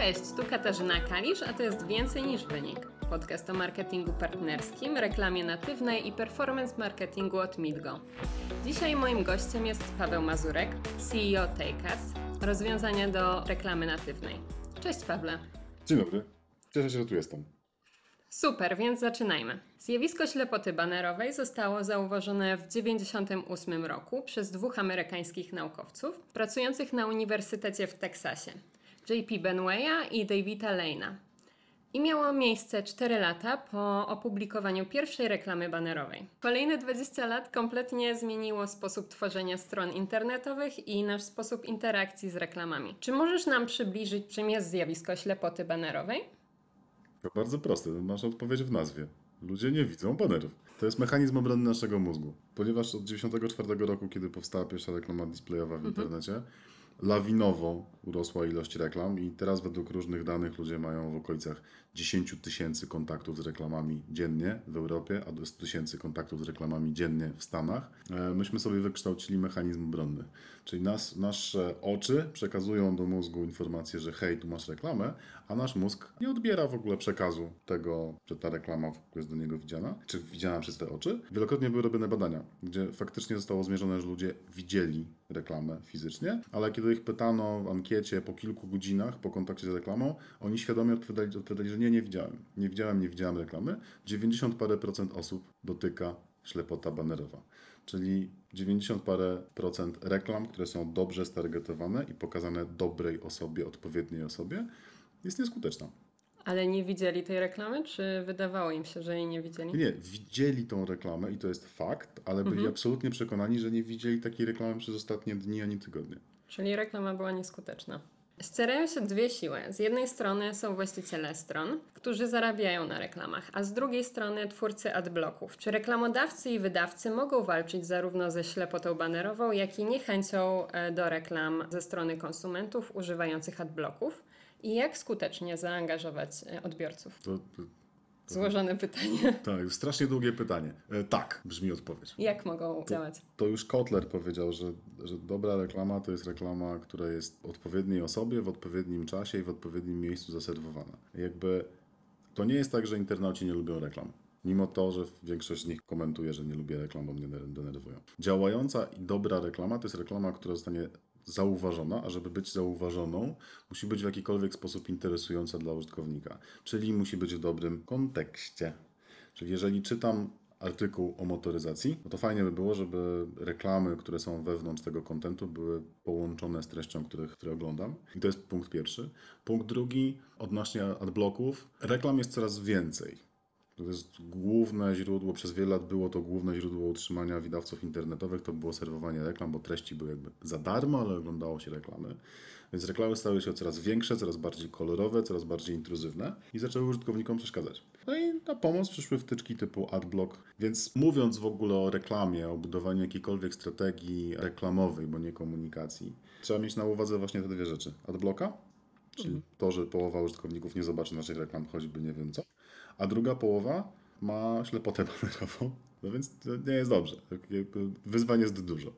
Cześć, tu Katarzyna Kalisz, a to jest Więcej niż Wynik. Podcast o marketingu partnerskim, reklamie natywnej i performance marketingu od Midgo. Dzisiaj moim gościem jest Paweł Mazurek, CEO Takeas, rozwiązania do reklamy natywnej. Cześć Pawle. Dzień dobry. Cieszę się, że tu jestem. Super, więc zaczynajmy. Zjawisko ślepoty banerowej zostało zauważone w 1998 roku przez dwóch amerykańskich naukowców pracujących na Uniwersytecie w Teksasie, J.P. Benwaya i Davida Lane'a. I miało miejsce 4 lata po opublikowaniu pierwszej reklamy banerowej. Kolejne 20 lat kompletnie zmieniło sposób tworzenia stron internetowych i nasz sposób interakcji z reklamami. Czy możesz nam przybliżyć, czym jest zjawisko ślepoty banerowej? To bardzo proste, masz odpowiedź w nazwie. Ludzie nie widzą banerów. To jest mechanizm obrony naszego mózgu. Ponieważ od 1994 roku, kiedy powstała pierwsza reklama displayowa w internecie, lawinowo urosła ilość reklam i teraz według różnych danych ludzie mają w okolicach 10 tysięcy kontaktów z reklamami dziennie w Europie, a do 100 tysięcy kontaktów z reklamami dziennie w Stanach. E, Myśmy sobie wykształcili mechanizm obronny. Czyli nas, nasze oczy przekazują do mózgu informację, że hej, tu masz reklamę, a nasz mózg nie odbiera w ogóle przekazu tego, że ta reklama w ogóle jest do niego widziana, czy widziana przez te oczy. Wielokrotnie były robione badania, gdzie faktycznie zostało zmierzone, że ludzie widzieli reklamę fizycznie, ale kiedy ich pytano w ankiecie po kilku godzinach po kontakcie z reklamą, oni świadomie odpowiadali, odpowiadali że nie, nie widziałem. Nie widziałem, nie widziałem reklamy. 90 parę procent osób dotyka ślepota banerowa. Czyli 90 parę procent reklam, które są dobrze stargetowane i pokazane dobrej osobie, odpowiedniej osobie, jest nieskuteczna. Ale nie widzieli tej reklamy, czy wydawało im się, że jej nie widzieli? Nie, widzieli tą reklamę i to jest fakt, ale byli absolutnie przekonani, że nie widzieli takiej reklamy przez ostatnie dni ani tygodnie. Czyli reklama była nieskuteczna. Ścierają się dwie siły. Z jednej strony są właściciele stron, którzy zarabiają na reklamach, a z drugiej strony twórcy adblocków. Czy reklamodawcy i wydawcy mogą walczyć zarówno ze ślepotą banerową, jak i niechęcią e, do reklam ze strony konsumentów używających adblocków? I jak skutecznie zaangażować e, odbiorców? To, to, Złożone pytanie. tak, strasznie długie pytanie. E, tak, brzmi odpowiedź. Jak mogą działać? To już Kotler powiedział, że, że dobra reklama to jest reklama, która jest odpowiedniej osobie, w odpowiednim czasie i w odpowiednim miejscu zaserwowana. Jakby to nie jest tak, że internauci nie lubią reklam. Mimo to, że większość z nich komentuje, że nie lubię reklam, bo mnie denerwują. Działająca i dobra reklama to jest reklama, która zostanie zauważona, a żeby być zauważoną, musi być w jakikolwiek sposób interesująca dla użytkownika, czyli musi być w dobrym kontekście. Czyli jeżeli czytam artykuł o motoryzacji, no to fajnie by było, żeby reklamy, które są wewnątrz tego kontentu, były połączone z treścią, których, które oglądam. I to jest punkt pierwszy. Punkt drugi, odnośnie adblocków. Reklam jest coraz więcej. To jest główne źródło, przez wiele lat było to główne źródło utrzymania wydawców internetowych, to było serwowanie reklam, bo treści były jakby za darmo, ale oglądało się reklamy. Więc reklamy stały się coraz większe, coraz bardziej kolorowe, coraz bardziej intruzywne i zaczęły użytkownikom przeszkadzać. No i na pomoc przyszły wtyczki typu AdBlock. Więc mówiąc w ogóle o reklamie, o budowaniu jakiejkolwiek strategii reklamowej, bo nie komunikacji, trzeba mieć na uwadze właśnie te dwie rzeczy. AdBlocka, czyli to, że połowa użytkowników nie zobaczy naszych reklam, choćby nie wiem co, a druga połowa ma ślepotę banerową, no więc to nie jest dobrze. Wyzwań jest dużo.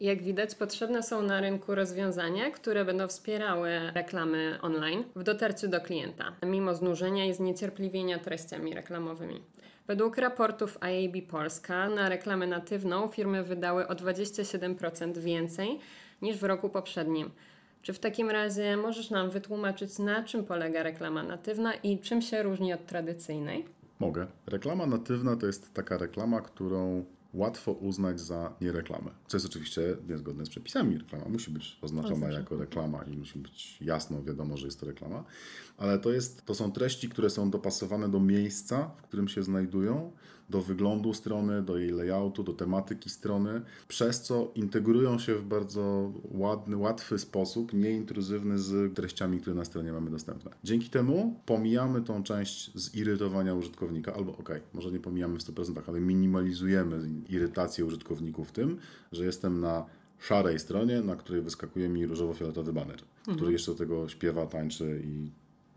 Jak widać, potrzebne są na rynku rozwiązania, które będą wspierały reklamy online w dotarciu do klienta, mimo znużenia i zniecierpliwienia treściami reklamowymi. Według raportów IAB Polska na reklamę natywną firmy wydały o 27% więcej niż w roku poprzednim. Czy w takim razie możesz nam wytłumaczyć, na czym polega reklama natywna i czym się różni od tradycyjnej? Mogę. Reklama natywna to jest taka reklama, którą łatwo uznać za niereklamę. Co jest oczywiście niezgodne z przepisami. Reklama musi być oznaczona jako reklama i musi być jasno wiadomo, że jest to reklama. Ale to, jest, to są treści, które są dopasowane do miejsca, w którym się znajdują, do wyglądu strony, do jej layoutu, do tematyki strony, przez co integrują się w bardzo ładny, łatwy sposób, nieintruzywny z treściami, które na stronie mamy dostępne. Dzięki temu pomijamy tą część zirytowania użytkownika, albo okej, może nie pomijamy w 100%, ale minimalizujemy irytację użytkowników tym, że jestem na szarej stronie, na której wyskakuje mi różowo-fioletowy baner, który jeszcze do tego śpiewa, tańczy i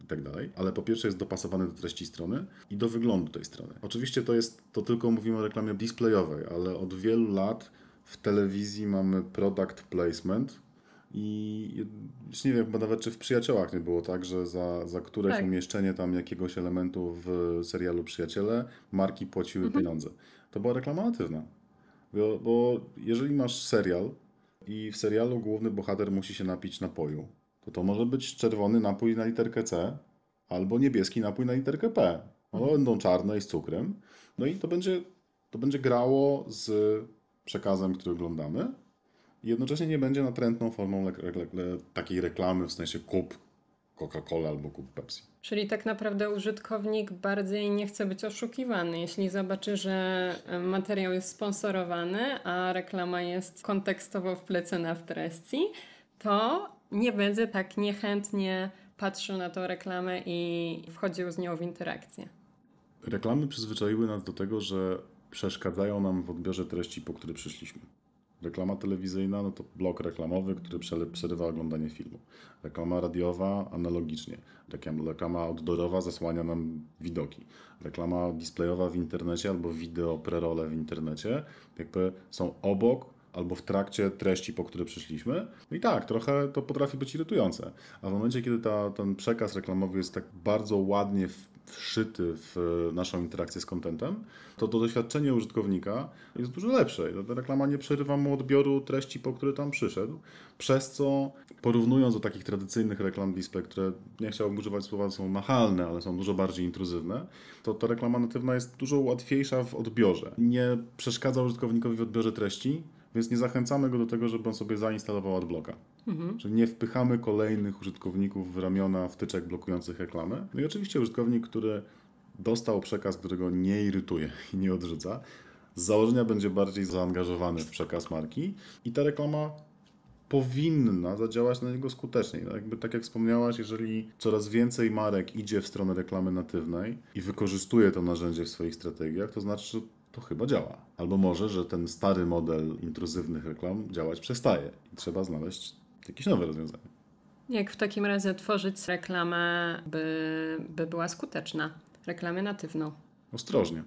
i tak dalej. Ale po pierwsze jest dopasowany do treści strony i do wyglądu tej strony. Oczywiście to jest, to tylko mówimy o reklamie displayowej, ale od wielu lat w telewizji mamy product placement, I już nie wiem nawet, czy w Przyjaciołach nie było tak, że za, za któreś Tak. umieszczenie tam jakiegoś elementu w serialu Przyjaciele marki płaciły Mhm. pieniądze. To była reklama natywna. Bo, bo jeżeli masz serial i w serialu główny bohater musi się napić napoju, to to może być czerwony napój na literkę C albo niebieski napój na literkę P. One będą czarne i z cukrem. No i to będzie, to będzie grało z przekazem, który oglądamy. I jednocześnie nie będzie natrętną formą le- le- le- takiej reklamy, w sensie kup Coca-Cola albo kup Pepsi. Czyli tak naprawdę użytkownik bardziej nie chce być oszukiwany. Jeśli zobaczy, że e, materiał jest sponsorowany, a reklama jest kontekstowo wplecona w treści, to nie będzie tak niechętnie patrzył na tą reklamę i wchodził z nią w interakcję. Reklamy przyzwyczaiły nas do tego, że przeszkadzają nam w odbiorze treści, po które przyszliśmy. Reklama telewizyjna, no to blok reklamowy, który przerywa oglądanie filmu. Reklama radiowa analogicznie. Reklam- Reklama outdoorowa zasłania nam widoki. Reklama displayowa w internecie albo wideo prerole w internecie jakby są obok albo w trakcie treści, po które przyszliśmy. No i tak, trochę to potrafi być irytujące. A w momencie, kiedy ta, ten przekaz reklamowy jest tak bardzo ładnie wszyty w e, naszą interakcję z kontentem, to to doświadczenie użytkownika jest dużo lepsze. Ta reklama nie przerywa mu odbioru treści, po które tam przyszedł, przez co porównując do takich tradycyjnych reklam display, które nie chciałbym używać słowa, są nachalne, ale są dużo bardziej intruzywne, to ta reklama natywna jest dużo łatwiejsza w odbiorze. Nie przeszkadza użytkownikowi w odbiorze treści, więc nie zachęcamy go do tego, żeby on sobie zainstalował adblocka. Czyli nie wpychamy kolejnych użytkowników w ramiona wtyczek blokujących reklamy. No i oczywiście użytkownik, który dostał przekaz, którego nie irytuje i nie odrzuca, z założenia będzie bardziej zaangażowany w przekaz marki i ta reklama powinna zadziałać na niego skuteczniej. No jakby, tak jak wspomniałaś, jeżeli coraz więcej marek idzie w stronę reklamy natywnej i wykorzystuje to narzędzie w swoich strategiach, to znaczy, że to chyba działa. Albo może, że ten stary model intruzywnych reklam działać przestaje i trzeba znaleźć jakieś nowe rozwiązanie. Jak w takim razie tworzyć reklamę, by, by była skuteczna? Reklamę natywną. Ostrożnie.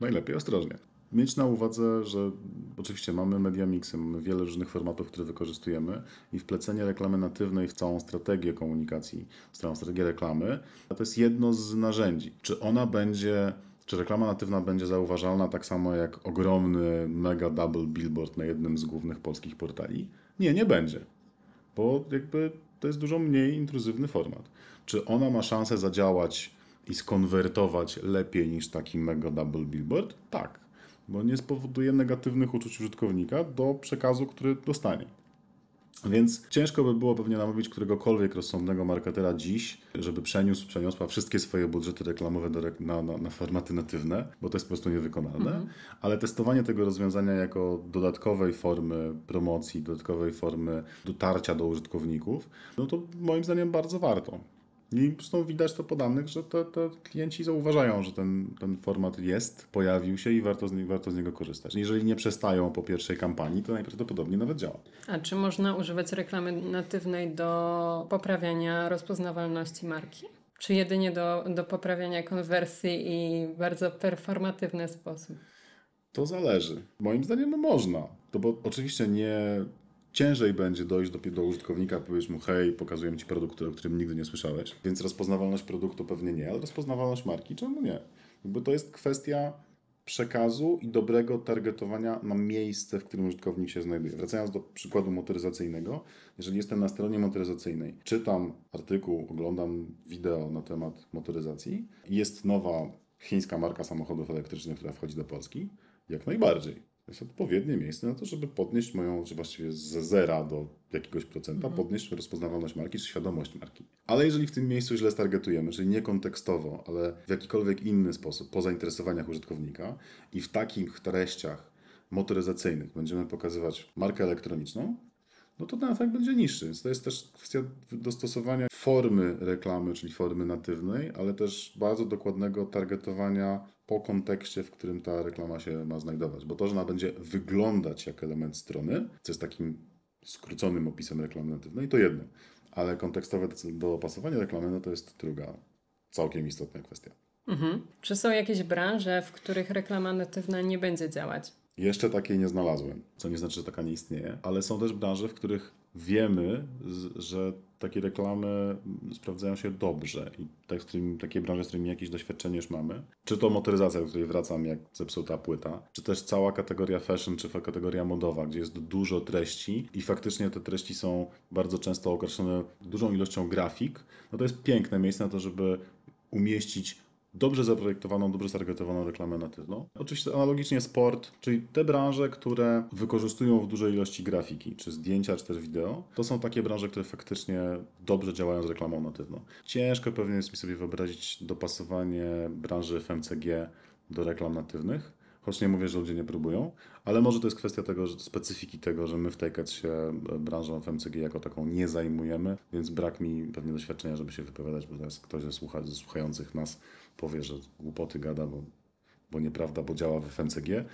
Najlepiej ostrożnie. Mieć na uwadze, że oczywiście mamy media mixy, mamy wiele różnych formatów, które wykorzystujemy i wplecenie reklamy natywnej w całą strategię komunikacji, w całą strategię reklamy, to jest jedno z narzędzi. Czy ona będzie, czy reklama natywna będzie zauważalna tak samo jak ogromny mega double billboard na jednym z głównych polskich portali? Nie, nie będzie bo jakby to jest dużo mniej intruzywny format. Czy ona ma szansę zadziałać i skonwertować lepiej niż taki mega double billboard? Tak, bo nie spowoduje negatywnych uczuć użytkownika do przekazu, który dostanie. Więc ciężko by było pewnie namówić któregokolwiek rozsądnego marketera dziś, żeby przeniósł, przeniosła wszystkie swoje budżety reklamowe do, na, na, na formaty natywne, bo to jest po prostu niewykonalne. Ale testowanie tego rozwiązania jako dodatkowej formy promocji, dodatkowej formy dotarcia do użytkowników, no to moim zdaniem bardzo warto. I zresztą widać to po danych, że te, te klienci zauważają, że ten, ten format jest, pojawił się i warto z, nie, warto z niego korzystać. Jeżeli nie przestają po pierwszej kampanii, to najprawdopodobniej nawet działa. A czy można używać reklamy natywnej do poprawiania rozpoznawalności marki? Czy jedynie do, do poprawiania konwersji i bardzo performatywny sposób? To zależy. Moim zdaniem no można. To bo oczywiście nie ciężej będzie dojść do, do użytkownika, powiedzieć mu hej, pokazuję Ci produkt, o którym nigdy nie słyszałeś. Więc rozpoznawalność produktu pewnie nie, ale rozpoznawalność marki czemu nie? Jakby to jest kwestia przekazu i dobrego targetowania na miejsce, w którym użytkownik się znajduje. Wracając do przykładu motoryzacyjnego, jeżeli jestem na stronie motoryzacyjnej, czytam artykuł, oglądam wideo na temat motoryzacji jest nowa chińska marka samochodów elektrycznych, która wchodzi do Polski, jak najbardziej. To jest odpowiednie miejsce na to, żeby podnieść moją, czy właściwie ze zera do jakiegoś procenta, podnieść rozpoznawalność marki, czy świadomość marki. Ale jeżeli w tym miejscu źle stargetujemy, czyli nie kontekstowo, ale w jakikolwiek inny sposób, po zainteresowaniach użytkownika i w takich treściach motoryzacyjnych będziemy pokazywać markę elektroniczną, no to ten efekt będzie niższy. Więc to jest też kwestia dostosowania formy reklamy, czyli formy natywnej, ale też bardzo dokładnego targetowania po kontekście, w którym ta reklama się ma znajdować. Bo to, że ona będzie wyglądać jak element strony, co jest takim skróconym opisem reklamy natywnej, to jedno. Ale kontekstowe dopasowanie reklamy, no to jest druga całkiem istotna kwestia. Mhm. Czy są jakieś branże, w których reklama natywna nie będzie działać? Jeszcze takiej nie znalazłem, co nie znaczy, że taka nie istnieje, ale są też branże, w których wiemy, że takie reklamy sprawdzają się dobrze i tak, z którymi, takie branże, z którymi jakieś doświadczenie już mamy. Czy to motoryzacja, do której wracam, jak zepsuta płyta, czy też cała kategoria fashion, czy kategoria modowa, gdzie jest dużo treści i faktycznie te treści są bardzo często określone dużą ilością grafik, no to jest piękne miejsce na to, żeby umieścić dobrze zaprojektowaną, dobrze stargetowaną reklamę natywną. Oczywiście analogicznie sport, czyli te branże, które wykorzystują w dużej ilości grafiki, czy zdjęcia, czy też wideo, to są takie branże, które faktycznie dobrze działają z reklamą natywną. Ciężko pewnie jest mi sobie wyobrazić dopasowanie branży FMCG do reklam natywnych, choć nie mówię, że ludzie nie próbują, ale może to jest kwestia tego, że specyfiki tego, że my w Takec się e, branżą FMCG jako taką nie zajmujemy, więc brak mi pewnie doświadczenia, żeby się wypowiadać, bo teraz ktoś ze, słucha, ze słuchających nas powie, że głupoty gada, bo, bo nieprawda, bo działa w FMCG.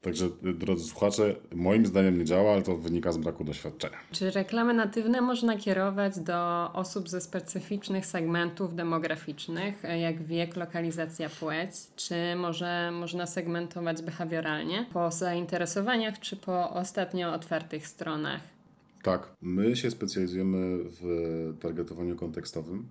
Także, y, drodzy słuchacze, moim zdaniem nie działa, ale to wynika z braku doświadczenia. Czy reklamy natywne można kierować do osób ze specyficznych segmentów demograficznych, e, jak wiek, lokalizacja, płeć? Czy może można segmentować behawioralnie po zainteresowaniach, czy po ostatnio otwartych stronach? Tak, my się specjalizujemy w targetowaniu kontekstowym,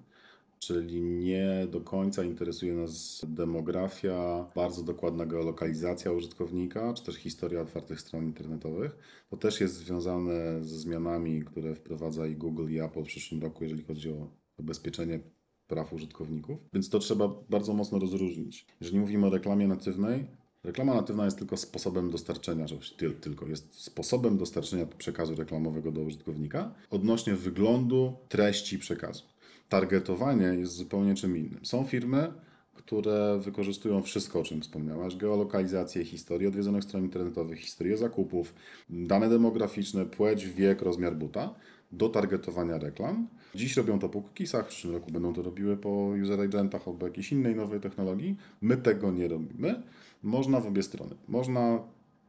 czyli nie do końca interesuje nas demografia, bardzo dokładna geolokalizacja użytkownika, czy też historia otwartych stron internetowych. To też jest związane ze zmianami, które wprowadza i Google i Apple w przyszłym roku, jeżeli chodzi o zabezpieczenie praw użytkowników. Więc to trzeba bardzo mocno rozróżnić. Jeżeli mówimy o reklamie natywnej, Reklama natywna jest tylko sposobem dostarczenia, że ty- tylko jest sposobem dostarczenia przekazu reklamowego do użytkownika odnośnie wyglądu, treści przekazu. Targetowanie jest zupełnie czym innym. Są firmy, które wykorzystują wszystko, o czym wspomniałaś: geolokalizację, historię odwiedzonych stron internetowych, historię zakupów, dane demograficzne, płeć, wiek, rozmiar buta do targetowania reklam. Dziś robią to po cookiesach, w przyszłym roku będą to robiły po user agentach albo jakiejś innej nowej technologii. My tego nie robimy. Można w obie strony. Można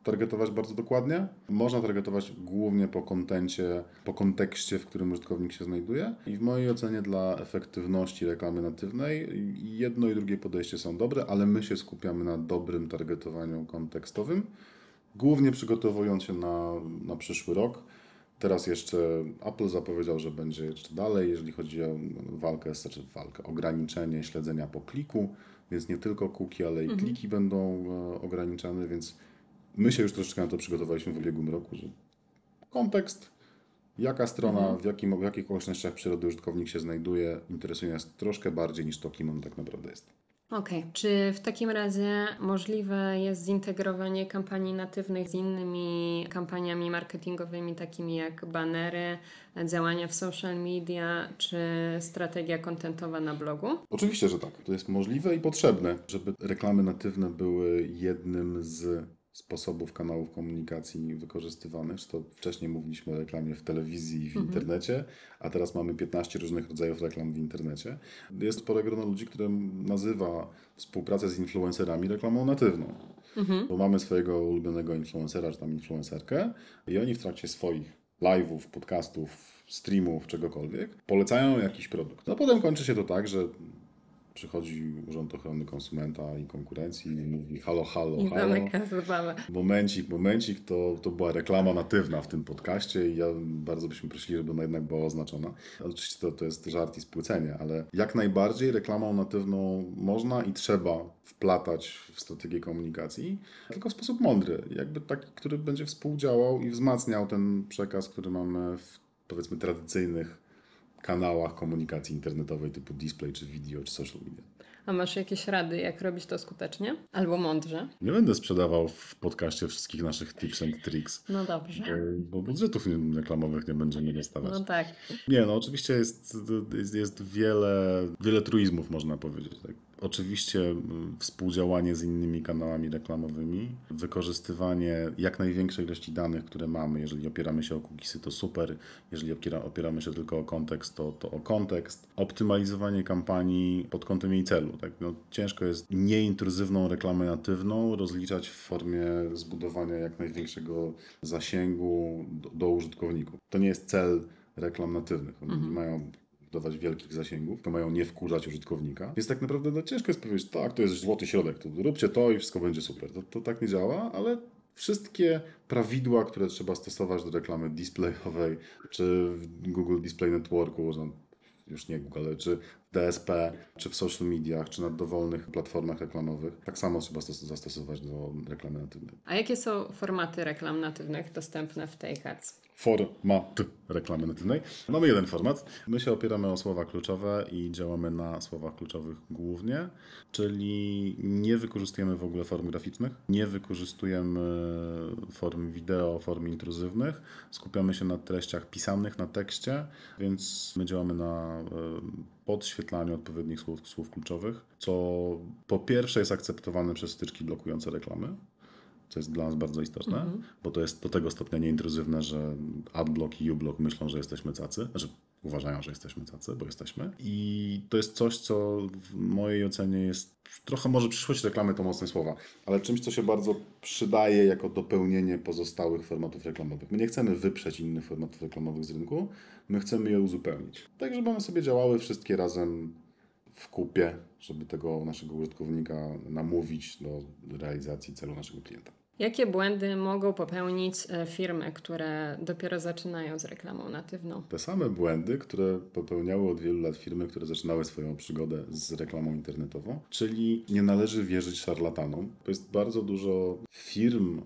targetować bardzo dokładnie, można targetować głównie po kontencie, po kontekście, w którym użytkownik się znajduje. I w mojej ocenie dla efektywności reklamy natywnej jedno i drugie podejście są dobre, ale my się skupiamy na dobrym targetowaniu kontekstowym, głównie przygotowując się na, na przyszły rok. Teraz jeszcze Apple zapowiedział, że będzie jeszcze dalej, jeżeli chodzi o walkę, znaczy walkę, ograniczenie śledzenia po kliku, więc nie tylko cookie, ale i kliki będą e, ograniczane, więc my się już troszeczkę na to przygotowaliśmy w ubiegłym roku, że kontekst, jaka strona, w, jakim, w jakich okolicznościach przyrody użytkownik się znajduje, interesuje nas troszkę bardziej niż to, kim on tak naprawdę jest. Okej, czy w takim razie możliwe jest zintegrowanie kampanii natywnych z innymi kampaniami marketingowymi, takimi jak banery, działania w social media, czy strategia kontentowa na blogu? Oczywiście, że tak. To jest możliwe i potrzebne, żeby reklamy natywne były jednym z sposobów kanałów komunikacji wykorzystywanych. To wcześniej mówiliśmy o reklamie w telewizji i w internecie, a teraz mamy 15 różnych rodzajów reklam w internecie. Jest spore grono ludzi, które nazywa współpracę z influencerami reklamą natywną. Bo mamy swojego ulubionego influencera czy tam influencerkę i oni w trakcie swoich live'ów, podcastów, streamów, czegokolwiek polecają jakiś produkt. No potem kończy się to tak, że przychodzi Urząd Ochrony Konsumenta i Konkurencji i mówi halo, halo, I halo. zabawę. Momencik, momencik, to, to była reklama natywna w tym podcaście i ja bardzo byśmy prosili, żeby ona jednak była oznaczona. Oczywiście to, to jest żart i spłycenie, ale jak najbardziej reklamą natywną można i trzeba wplatać w strategię komunikacji, tylko w sposób mądry, jakby taki, który będzie współdziałał i wzmacniał ten przekaz, który mamy w powiedzmy tradycyjnych kanałach komunikacji internetowej typu display, czy video, czy social media. A masz jakieś rady, jak robić to skutecznie? Albo mądrze? Nie będę sprzedawał w podcaście wszystkich naszych tips and tricks, No dobrze. bo, budżetów reklamowych nie będziemy dostawać. No tak. Nie, no oczywiście jest, jest, jest wiele, wiele truizmów, można powiedzieć. Tak. Oczywiście współdziałanie z innymi kanałami reklamowymi, wykorzystywanie jak największej ilości danych, które mamy. Jeżeli opieramy się o cookiesy, to super. Jeżeli opiera, opieramy się tylko o kontekst, to, to o kontekst. Optymalizowanie kampanii pod kątem jej celu. Tak? No, ciężko jest nieintruzywną reklamę natywną rozliczać w formie zbudowania jak największego zasięgu do, do użytkowników. To nie jest cel reklam natywnych. One nie mają dawać wielkich zasięgów, tylko mają nie wkurzać użytkownika. Więc tak naprawdę no, ciężko jest powiedzieć, tak, to jest złoty środek, to róbcie to i wszystko będzie super. To, to tak nie działa, ale wszystkie prawidła, które trzeba stosować do reklamy displayowej, czy w Google Display Networku, już nie Google, ale czy w DSP, czy w social mediach, czy na dowolnych platformach reklamowych, tak samo trzeba stos- zastosować do reklamy natywnej. A jakie są formaty reklam natywnych dostępne w tej Ads? Format reklamy natywnej. Mamy jeden format. My się opieramy o słowa kluczowe i działamy na słowach kluczowych głównie, czyli nie wykorzystujemy w ogóle form graficznych, nie wykorzystujemy form wideo, form intruzywnych. Skupiamy się na treściach pisanych, na tekście, więc my działamy na e, podświetlaniu odpowiednich słów, słów kluczowych, co po pierwsze jest akceptowane przez styczki blokujące reklamy, co jest dla nas bardzo istotne, bo to jest do tego stopnia nieintruzywne, że adblock i ublok myślą, że jesteśmy cacy, znaczy uważają, że jesteśmy cacy, bo jesteśmy. I to jest coś, co w mojej ocenie jest trochę może przyszłość reklamy to mocne słowa, ale czymś, co się bardzo przydaje jako dopełnienie pozostałych formatów reklamowych. My nie chcemy wyprzeć innych formatów reklamowych z rynku, my chcemy je uzupełnić. Tak, żeby one sobie działały wszystkie razem w kupie, żeby tego naszego użytkownika namówić do realizacji celu naszego klienta. Jakie błędy mogą popełnić e, firmy, które dopiero zaczynają z reklamą natywną? Te same błędy, które popełniały od wielu lat firmy, które zaczynały swoją przygodę z reklamą internetową, czyli nie należy wierzyć szarlatanom. To jest bardzo dużo firm,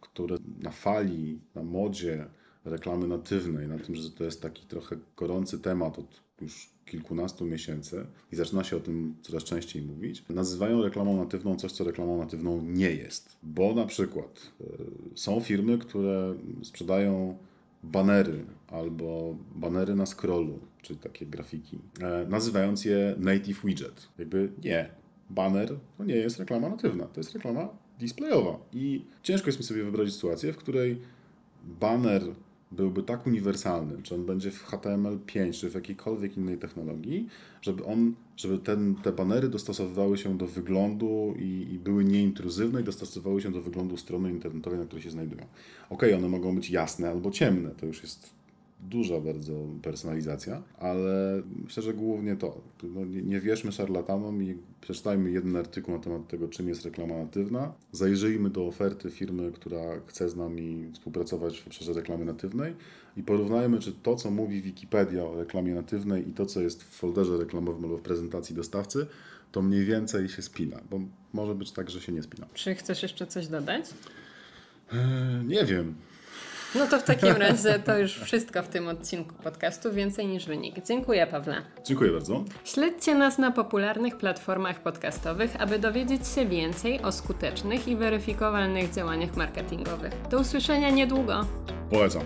które na fali, na modzie reklamy natywnej, na tym, że to jest taki trochę gorący temat od już kilkunastu miesięcy i zaczyna się o tym coraz częściej mówić, nazywają reklamą natywną coś, co reklamą natywną nie jest. Bo na przykład y, są firmy, które sprzedają banery albo banery na scrollu, czyli takie grafiki, e, nazywając je native widget. Jakby nie. Banner to nie jest reklama natywna, to jest reklama displayowa. I ciężko jest mi sobie wyobrazić sytuację, w której banner byłby tak uniwersalny, czy on będzie w HTML5, czy w jakiejkolwiek innej technologii, żeby on, żeby ten, te banery dostosowywały się do wyglądu i, i były nieintruzywne i dostosowywały się do wyglądu strony internetowej, na której się znajdują. Ok, one mogą być jasne albo ciemne, to już jest duża bardzo personalizacja, ale myślę, że głównie to. No, nie, nie wierzmy szarlatanom i przeczytajmy jeden artykuł na temat tego, czym jest reklama natywna. Zajrzyjmy do oferty firmy, która chce z nami współpracować w obszarze reklamy natywnej i porównajmy, czy to, co mówi Wikipedia o reklamie natywnej i to, co jest w folderze reklamowym albo w prezentacji dostawcy, to mniej więcej się spina, bo może być tak, że się nie spina. Czy chcesz jeszcze coś dodać? Eee, nie wiem. No to w takim razie to już wszystko w tym odcinku podcastu, więcej niż wynik. Dziękuję, Pawle. Dziękuję bardzo. Śledźcie nas na popularnych platformach podcastowych, aby dowiedzieć się więcej o skutecznych i weryfikowalnych działaniach marketingowych. Do usłyszenia niedługo. Polecam.